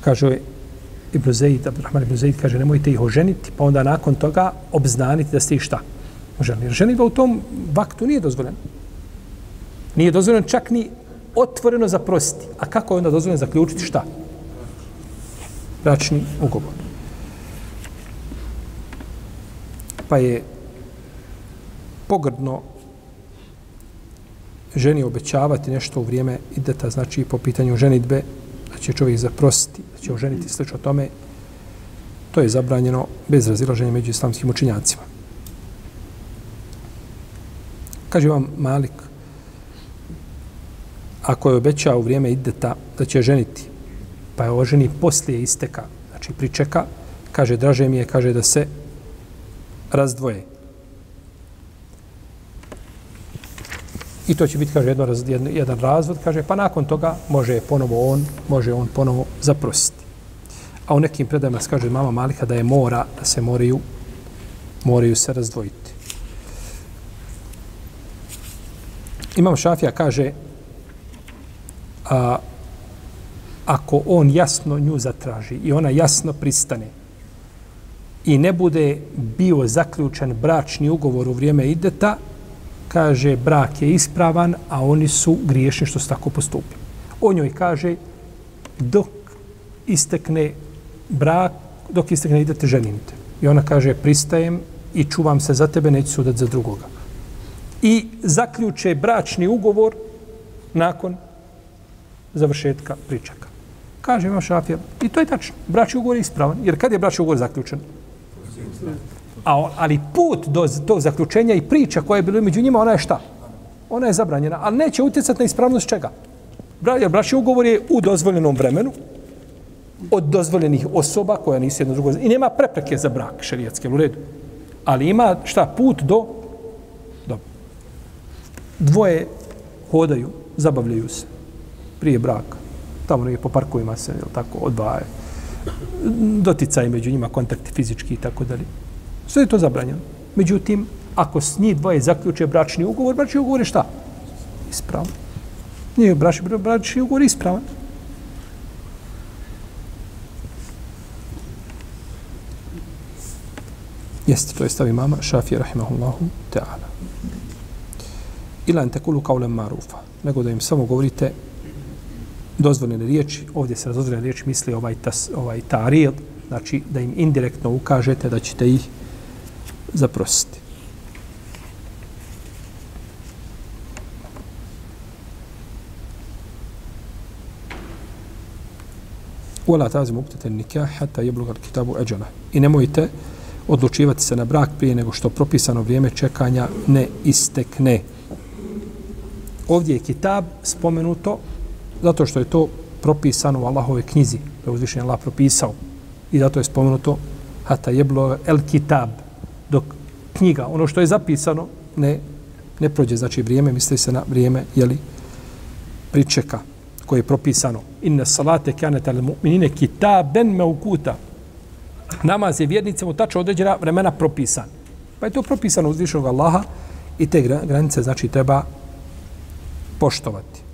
Kaže Ibn Zaid, Abdurrahman Ibn Zaid kaže nemojte ih oženiti, pa onda nakon toga obznaniti da ste ih šta? Oženili. Jer ženitba u tom vaktu nije dozvoljena. Nije dozvoljeno čak ni otvoreno zaprositi. A kako je onda dozvoljeno zaključiti šta? Bračni ugovor. Pa je pogrdno ženi obećavati nešto u vrijeme ideta, znači po pitanju ženitbe, da će čovjek zaprositi, da će oženiti slično tome, to je zabranjeno bez razilaženja među islamskim učinjacima. Kaže vam Malik, ako je obećao u vrijeme ideta da će ženiti, pa je oženi poslije isteka, znači pričeka, kaže, draže mi je, kaže da se razdvoje. I to će biti, kaže, jedno, jedan, jedan razvod, kaže, pa nakon toga može ponovo on, može on ponovo zaprositi. A u nekim predajama se kaže mama Malika da je mora, da se moraju, moraju se razdvojiti. Imam Šafija kaže, a, ako on jasno nju zatraži i ona jasno pristane i ne bude bio zaključen bračni ugovor u vrijeme ideta, kaže brak je ispravan, a oni su griješni što su tako postupili. On njoj kaže dok istekne brak, dok istekne idete ženite. I ona kaže pristajem i čuvam se za tebe, neću sudat za drugoga. I zaključe bračni ugovor nakon završetka pričaka. Kaže Imam Šafija, i to je tačno, bračni ugovor je ispravan, jer kad je bračni ugovor zaključen? A, ali put do tog zaključenja i priča koja je bila među njima, ona je šta? Ona je zabranjena, ali neće utjecati na ispravnost čega? Jer braći ugovor je u dozvoljenom vremenu, od dozvoljenih osoba koja nisu jedno drugo. I nema prepreke za brak šerijatske u redu. Ali ima šta put do, do dvoje hodaju, zabavljaju se prije braka. Tamo negdje po parkovima se, jel tako, odvajaju Doticaj među njima, kontakti fizički i tako dalje. Sve je to zabranjeno. Međutim, ako s njih dvoje zaključe bračni ugovor, bračni ugovor je šta? Ispravan. Nije bračni, bračni ugovor ispravan. Jeste, to je stavi mama Šafija rahimahullahu ta'ala. Ila en tekulu kaulem marufa. Nego da im samo govorite dozvoljene riječi, ovdje se dozvoljene riječi misli ovaj, tas, ovaj taril, znači da im indirektno ukažete da ćete ih zaprositi. Ula tazim uptete nikah hata jebluga kitabu eđana. I nemojte odlučivati se na brak prije nego što propisano vrijeme čekanja ne istekne. Ovdje je kitab spomenuto zato što je to propisano u Allahove knjizi, da je uzvišen Allah propisao. I zato je spomenuto hata jeblo el kitab, dok knjiga, ono što je zapisano, ne, ne prođe, znači vrijeme, misli se na vrijeme, jeli, pričeka koje je propisano. Inne salate kanete al mu'minine kitaben meukuta. Namaz je vjernicama u tačno određena vremena propisan. Pa je to propisano uzvišenog Allaha i te granice, znači, treba poštovati.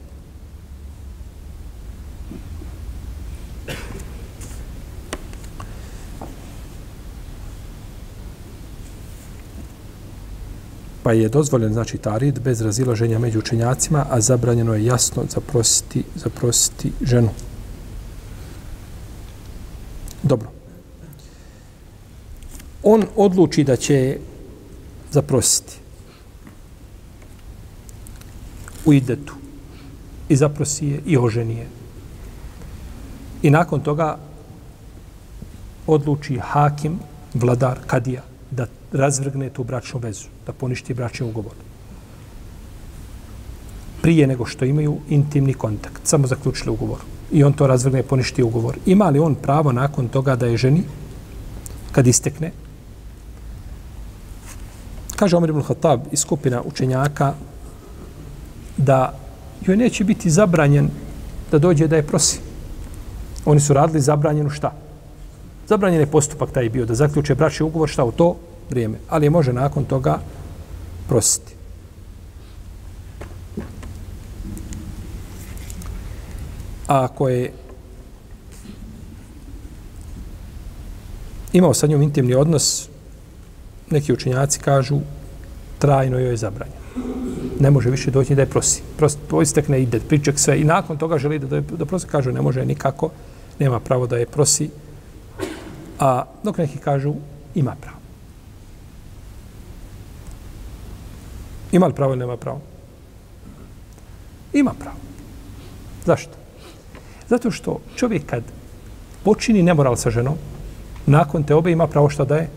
Pa je dozvoljen znači tarid bez razilaženja među učenjacima, a zabranjeno je jasno zaprositi, zaprositi ženu. Dobro. On odluči da će zaprositi u idetu i zaprosi je i oženi je. I nakon toga odluči hakim, vladar, kadija, da razvrgne tu bračnu vezu, da poništi bračni ugovor. Prije nego što imaju intimni kontakt, samo zaključili ugovor. I on to razvrgne, i poništi ugovor. Ima li on pravo nakon toga da je ženi, kad istekne? Kaže Omer ibn Khattab iz skupina učenjaka da joj neće biti zabranjen da dođe da je prosi. Oni su radili zabranjenu šta? Zabranjen je postupak taj bio da zaključe bračni ugovor šta u to vrijeme, ali može nakon toga prositi. A ako je imao sa njom intimni odnos, neki učinjaci kažu trajno joj je zabranjeno ne može više doći da je prosi. Prost, i ide, priček sve i nakon toga želi da, da prosi, kažu ne može nikako, nema pravo da je prosi. A dok neki kažu, ima pravo. Ima li pravo ili nema pravo? Ima pravo. Zašto? Zato što čovjek kad počini nemoral sa ženom, nakon te obe ima pravo šta da je?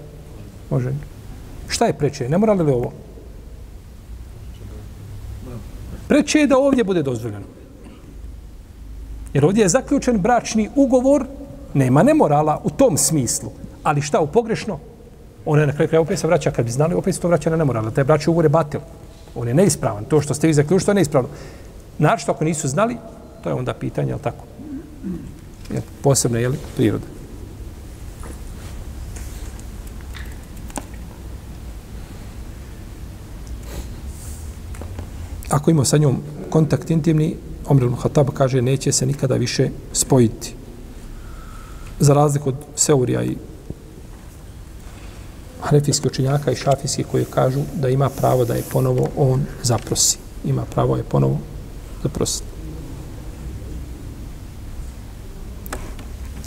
Može. Šta je preče? Nemoral li ovo? Preče je da ovdje bude dozvoljeno. Jer ovdje je zaključen bračni ugovor, nema nemorala u tom smislu. Ali šta u pogrešno? Ona je na kraju kraja opet se vraća, kad bi znali, opet se to vraća na nemorala. Taj bračni ugovor je batil. On je neispravan. To što ste vi zaključili, to je neispravno. Naravno, ako nisu znali, to je onda pitanje, je tako? Jer posebno, je priroda. ako ima sa njom kontakt intimni, Omer ibn Khattab kaže neće se nikada više spojiti. Za razliku od Seurija i Hanefijskih učinjaka i Šafijskih koji kažu da ima pravo da je ponovo on zaprosi. Ima pravo je ponovo zaprositi.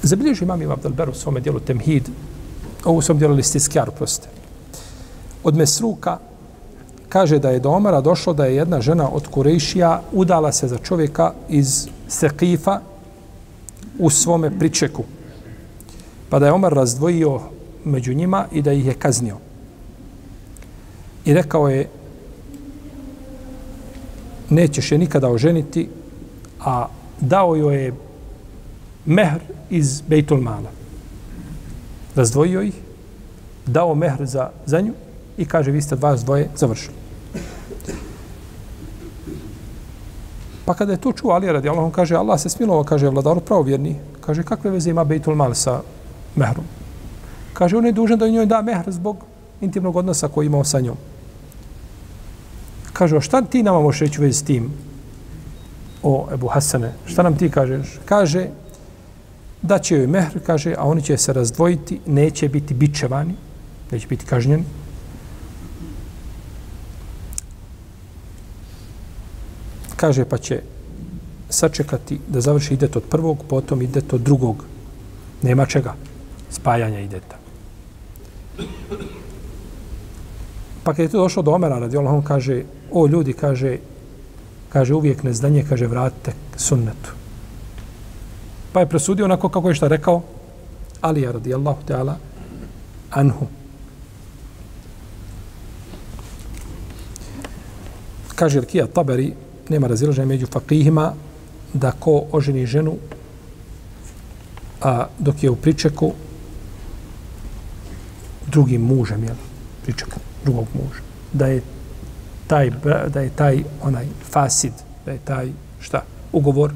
Zabilježi imam Ibn Abdelber u svome dijelu Temhid, ovo u svom dijelu Listiskjar, proste. Od Mesruka, kaže da je do Omara došlo da je jedna žena od Kurejšija udala se za čovjeka iz Sekifa u svome pričeku. Pa da je Omar razdvojio među njima i da ih je kaznio. I rekao je nećeš je nikada oženiti, a dao joj je mehr iz Bejtul Mala. Razdvojio ih, dao mehr za, za nju i kaže vi ste dva dvoje završili. Pa kada je to čuo Ali radi Allah, on kaže, Allah se smilovao, kaže, vladaru pravovjerni. Kaže, kakve veze ima Bejtul Mal sa mehrom? Kaže, on je dužan da njoj da mehr zbog intimnog odnosa koji imao sa njom. Kaže, šta ti nama možeš reći vezi s tim? O, Ebu Hasane, šta nam ti kažeš? Kaže, da će joj mehr, kaže, a oni će se razdvojiti, neće biti bičevani, neće biti kažnjeni, kaže pa će sačekati da završi idet od prvog, potom idet od drugog. Nema čega. Spajanja ideta. Pa kad je to došlo do Omera, radi Allah, on kaže, o ljudi, kaže, kaže uvijek nezdanje, kaže, vratite sunnetu. Pa je presudio onako kako je šta rekao, Alija radi Allahu Teala, anhu. Kaže Rkija Taberi, nema razilaženja među fakihima da ko oženi ženu a dok je u pričeku drugim mužem, jel? Priček drugog muža. Da je taj, da je taj onaj fasid, da je taj, šta, ugovor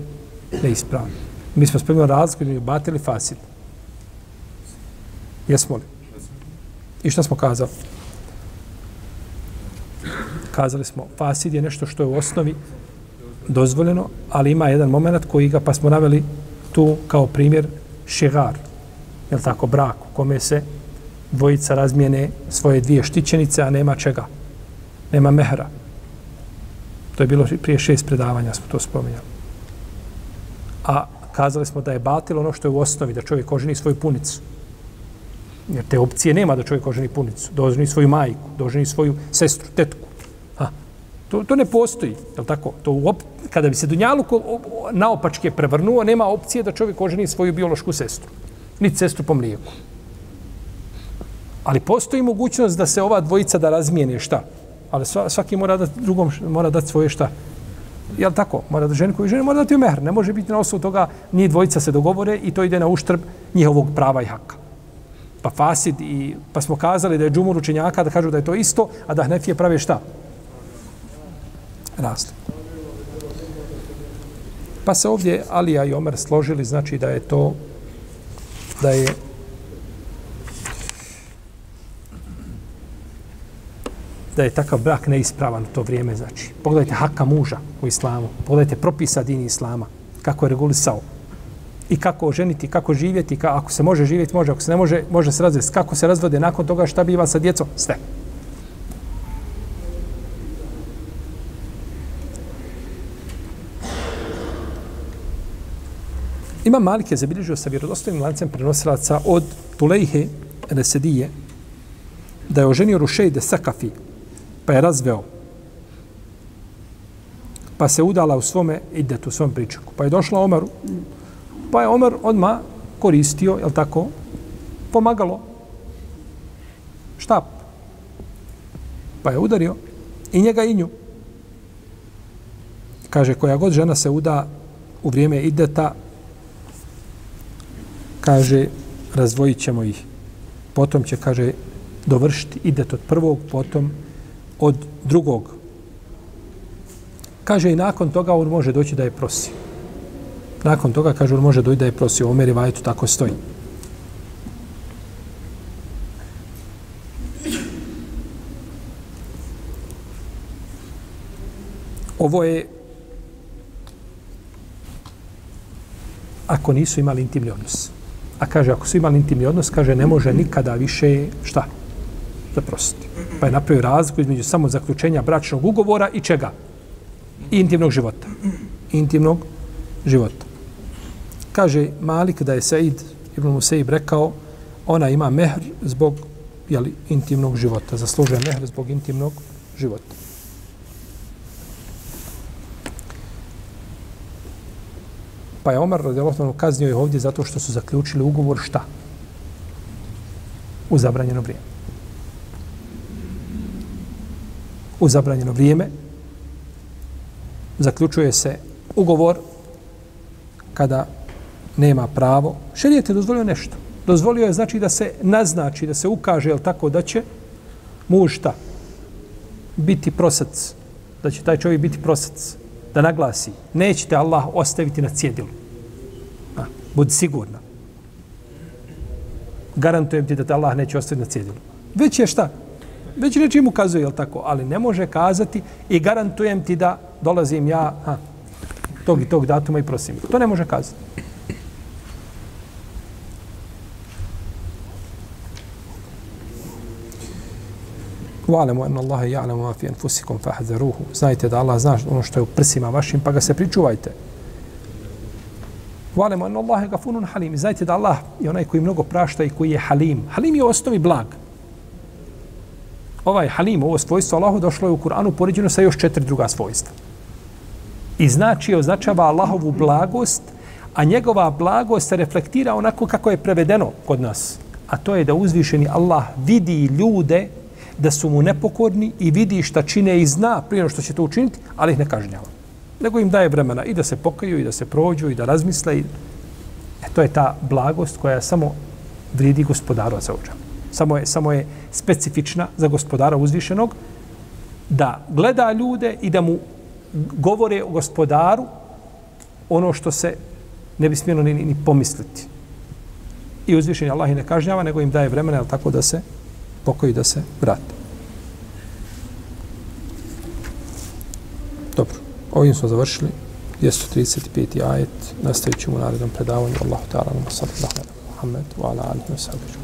neispravan. Mi smo spremili razliku između batil i fasid. Jesmo li? I šta smo kazali? Kazali smo, fasid je nešto što je u osnovi dozvoljeno, ali ima jedan moment koji ga, pa smo naveli tu kao primjer, šegar, je tako, brak, u kome se dvojica razmijene svoje dvije štićenice, a nema čega. Nema mehra. To je bilo prije šest predavanja, smo to spominjali. A kazali smo da je batil ono što je u osnovi, da čovjek oženi svoju punicu. Jer te opcije nema da čovjek oženi punicu. Da oženi svoju majku, da oženi svoju sestru, tetku. Ha. To, to ne postoji, je li tako? To uop, kada bi se Dunjaluk naopačke prevrnuo, nema opcije da čovjek oženi svoju biološku sestru. Ni sestru po mlijeku. Ali postoji mogućnost da se ova dvojica da razmijene šta? Ali svaki mora da drugom mora dati svoje šta? Je tako? Mora da ženi koju ženi mora dati u mehr. Ne može biti na osnovu toga ni dvojica se dogovore i to ide na uštrb njihovog prava i haka. Pa fasid i pa smo kazali da je džumur učenjaka da kažu da je to isto, a da hnefije prave šta? Razliku. Pa se ovdje Alija i Omer složili, znači da je to, da je da je takav brak neispravan u to vrijeme, znači. Pogledajte haka muža u islamu, pogledajte propisa dini islama, kako je regulisao i kako oženiti, kako živjeti, ka, ako se može živjeti, može, ako se ne može, može se razvesti, kako se razvode nakon toga, šta biva sa djecom, sve. Ima Malik je zabilježio sa vjerodostojnim lancem prenosilaca od Tulejhe Resedije da je oženio Rušejde Sakafi pa je razveo pa se udala u svome idetu, u svom pričaku. Pa je došla Omaru, pa je Omar odma koristio, jel tako, pomagalo štap. Pa je udario i njega i nju. Kaže, koja god žena se uda u vrijeme ideta, kaže, razvojit ćemo ih. Potom će, kaže, dovršiti idet od prvog, potom od drugog. Kaže, i nakon toga on može doći da je prosi. Nakon toga, kaže, on može doći da je prosi. Omer i Vajetu tako stoji. Ovo je ako nisu imali intimni odnos. A kaže, ako su imali intimni odnos, kaže, ne može nikada više, šta? Zaprositi. Pa je napravio razliku između samo zaključenja bračnog ugovora i čega? I intimnog života. Intimnog života. Kaže Malik da je Said Ibn Museib rekao, ona ima mehr zbog jeli, intimnog života. Zaslužuje mehr zbog intimnog života. Pa je Omar radijalohtovno kaznio je ovdje zato što su zaključili ugovor šta? U zabranjeno vrijeme. U zabranjeno vrijeme zaključuje se ugovor kada nema pravo. Šerijet je dozvolio nešto. Dozvolio je znači da se naznači, da se ukaže, jel tako, da će muž šta? Biti prosac. Da će taj čovjek biti prosac da naglasi, nećete Allah ostaviti na cjedilu. A, budi sigurna. Garantujem ti da te Allah neće ostaviti na cjedilu. Već je šta? Već nečim ukazuje, jel tako? Ali ne može kazati i garantujem ti da dolazim ja ha, tog i tog datuma i prosim. To ne može kazati. Wa'lamu anna Allaha ya'lamu ma fi anfusikum fahdharuhu. Znajte da Allah zna ono što je u prsima vašim, pa ga se pričuvajte. Wa'lamu anna Allaha ghafurun halim. Znajte da Allah je onaj koji mnogo prašta i koji je halim. Halim je u osnovi blag. Ovaj halim, ovo svojstvo Allahu došlo je u Kur'anu poređeno sa još četiri druga svojstva. I znači označava Allahovu blagost, a njegova blagost se reflektira onako kako je prevedeno kod nas. A to je da uzvišeni Allah vidi ljude da su mu nepokorni i vidi šta čine i zna prije što će to učiniti, ali ih ne kažnjava. Nego im daje vremena i da se pokaju i da se prođu i da razmisle. I... E, to je ta blagost koja samo vridi gospodaru za ođa. Samo je, samo je specifična za gospodara uzvišenog da gleda ljude i da mu govore o gospodaru ono što se ne bi smjelo ni, ni pomisliti. I uzvišenje Allah i ne kažnjava, nego im daje vremena, tako da se pokoji da se vrate. Dobro, ovim smo završili 235. ajet. Nastavit ćemo u narednom predavanju. Allahu ta'ala, nama sallallahu alaihi wa wa ala alihi wa sallam.